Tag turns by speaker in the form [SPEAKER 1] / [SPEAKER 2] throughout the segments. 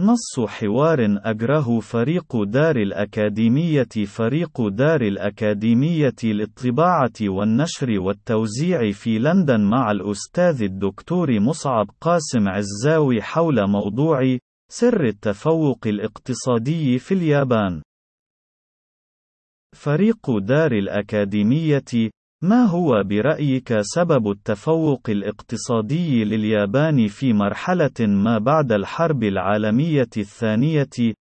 [SPEAKER 1] نص حوار أجره فريق دار الأكاديمية فريق دار الأكاديمية للطباعة والنشر والتوزيع في لندن مع الأستاذ الدكتور مصعب قاسم عزاوي حول موضوع سر التفوق الاقتصادي في اليابان. فريق دار الأكاديمية ما هو برأيك سبب التفوق الاقتصادي لليابان في مرحلة ما بعد الحرب العالمية الثانية؟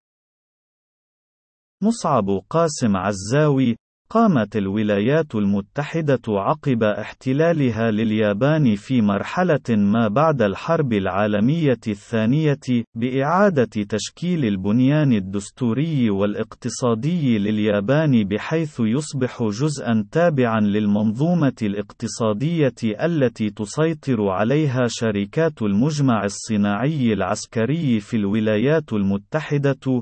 [SPEAKER 1] مصعب قاسم عزاوي قامت الولايات المتحدة عقب احتلالها لليابان في مرحلة ما بعد الحرب العالمية الثانية بإعادة تشكيل البنيان الدستوري والاقتصادي لليابان بحيث يصبح جزءا تابعا للمنظومة الاقتصادية التي تسيطر عليها شركات المجمع الصناعي العسكري في الولايات المتحدة.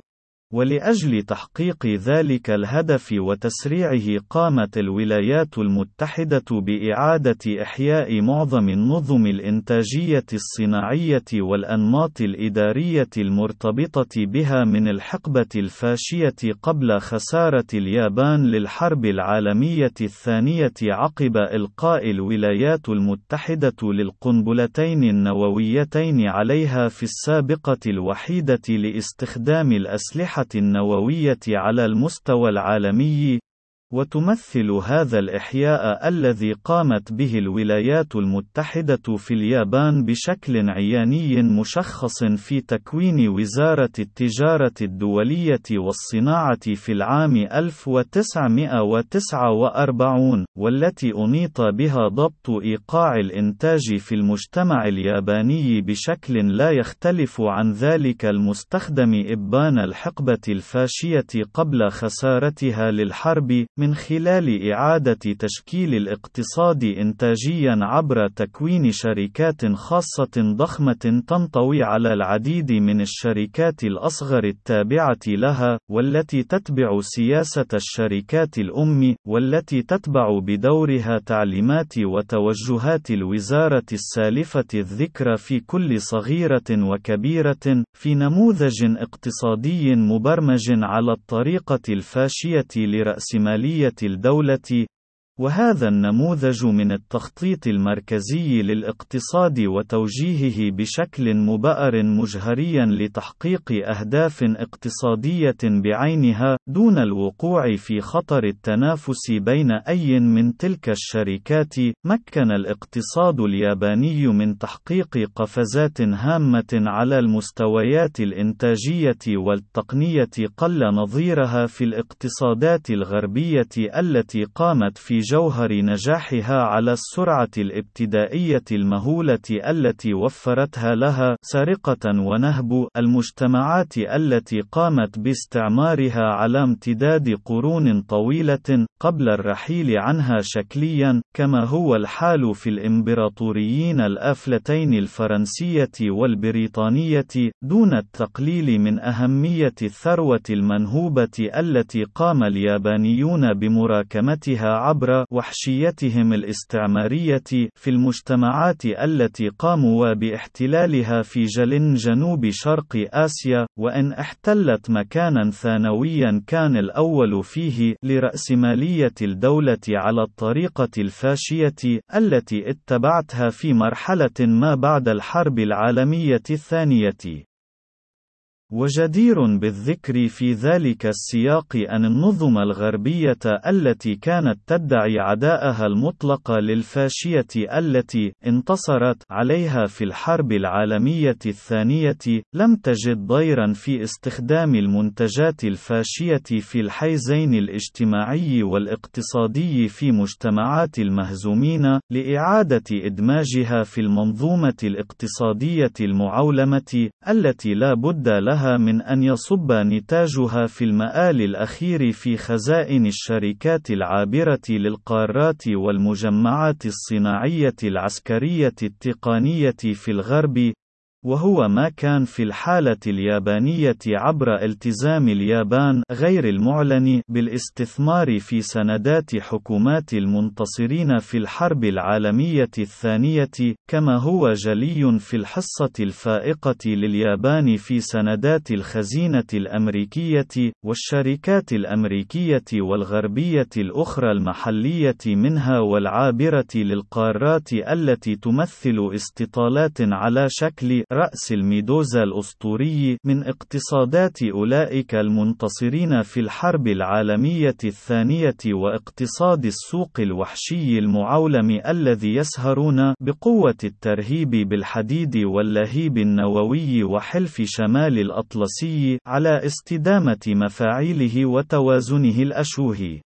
[SPEAKER 1] ولأجل تحقيق ذلك الهدف وتسريعه قامت الولايات المتحدة بإعادة إحياء معظم النظم الإنتاجية الصناعية والأنماط الإدارية المرتبطة بها من الحقبة الفاشية قبل خسارة اليابان للحرب العالمية الثانية عقب إلقاء الولايات المتحدة للقنبلتين النوويتين عليها في السابقة الوحيدة لاستخدام الأسلحة النووية على المستوى العالمي وتمثل هذا الإحياء الذي قامت به الولايات المتحدة في اليابان بشكل عياني مشخص في تكوين وزارة التجارة الدولية والصناعة في العام 1949 والتي أنيط بها ضبط إيقاع الإنتاج في المجتمع الياباني بشكل لا يختلف عن ذلك المستخدم إبان الحقبة الفاشية قبل خسارتها للحرب من خلال إعادة تشكيل الاقتصاد إنتاجيا عبر تكوين شركات خاصة ضخمة تنطوي على العديد من الشركات الأصغر التابعة لها، والتي تتبع سياسة الشركات الأم، والتي تتبع بدورها تعليمات وتوجهات الوزارة السالفة الذكر في كل صغيرة وكبيرة، في نموذج اقتصادي مبرمج على الطريقة الفاشية لرأسمالية عملية الدولة وهذا النموذج من التخطيط المركزي للاقتصاد وتوجيهه بشكل مبأر مجهريا لتحقيق أهداف اقتصادية بعينها دون الوقوع في خطر التنافس بين أي من تلك الشركات. مكن الاقتصاد الياباني من تحقيق قفزات هامة على المستويات الإنتاجية والتقنية قل نظيرها في الاقتصادات الغربية التي قامت في جوهر نجاحها على السرعة الابتدائية المهولة التي وفرتها لها سرقة ونهب المجتمعات التي قامت باستعمارها على امتداد قرون طويلة قبل الرحيل عنها شكليا كما هو الحال في الإمبراطوريين الآفلتين الفرنسية والبريطانية دون التقليل من أهمية الثروة المنهوبة التي قام اليابانيون بمراكمتها عبر وحشيتهم الاستعمارية في المجتمعات التي قاموا باحتلالها في جل جنوب شرق آسيا وإن احتلت مكانا ثانويا كان الأول فيه لرأسمالية الدولة على الطريقة الفاشية التي اتبعتها في مرحلة ما بعد الحرب العالمية الثانية. وجدير بالذكر في ذلك السياق أن النظم الغربية التي كانت تدعي عداءها المطلق للفاشية التي انتصرت عليها في الحرب العالمية الثانية لم تجد ضيرا في استخدام المنتجات الفاشية في الحيزين الاجتماعي والاقتصادي في مجتمعات المهزومين لإعادة إدماجها في المنظومة الاقتصادية المعولمة التي لا بد لها لها من أن يصب نتاجها في المآل الأخير في خزائن الشركات العابرة للقارات والمجمعات الصناعية العسكرية التقنية في الغرب، وهو ما كان في الحالة اليابانية عبر التزام اليابان غير المعلن بالاستثمار في سندات حكومات المنتصرين في الحرب العالمية الثانية، كما هو جلي في الحصة الفائقة لليابان في سندات الخزينة الأمريكية، والشركات الأمريكية والغربية الأخرى المحلية منها والعابرة للقارات التي تمثل استطالات على شكل رأس الميدوزا الأسطوري من اقتصادات أولئك المنتصرين في الحرب العالمية الثانية واقتصاد السوق الوحشي المعولم الذي يسهرون بقوة الترهيب بالحديد واللهيب النووي وحلف شمال الأطلسي على استدامة مفاعيله وتوازنه الأشوهي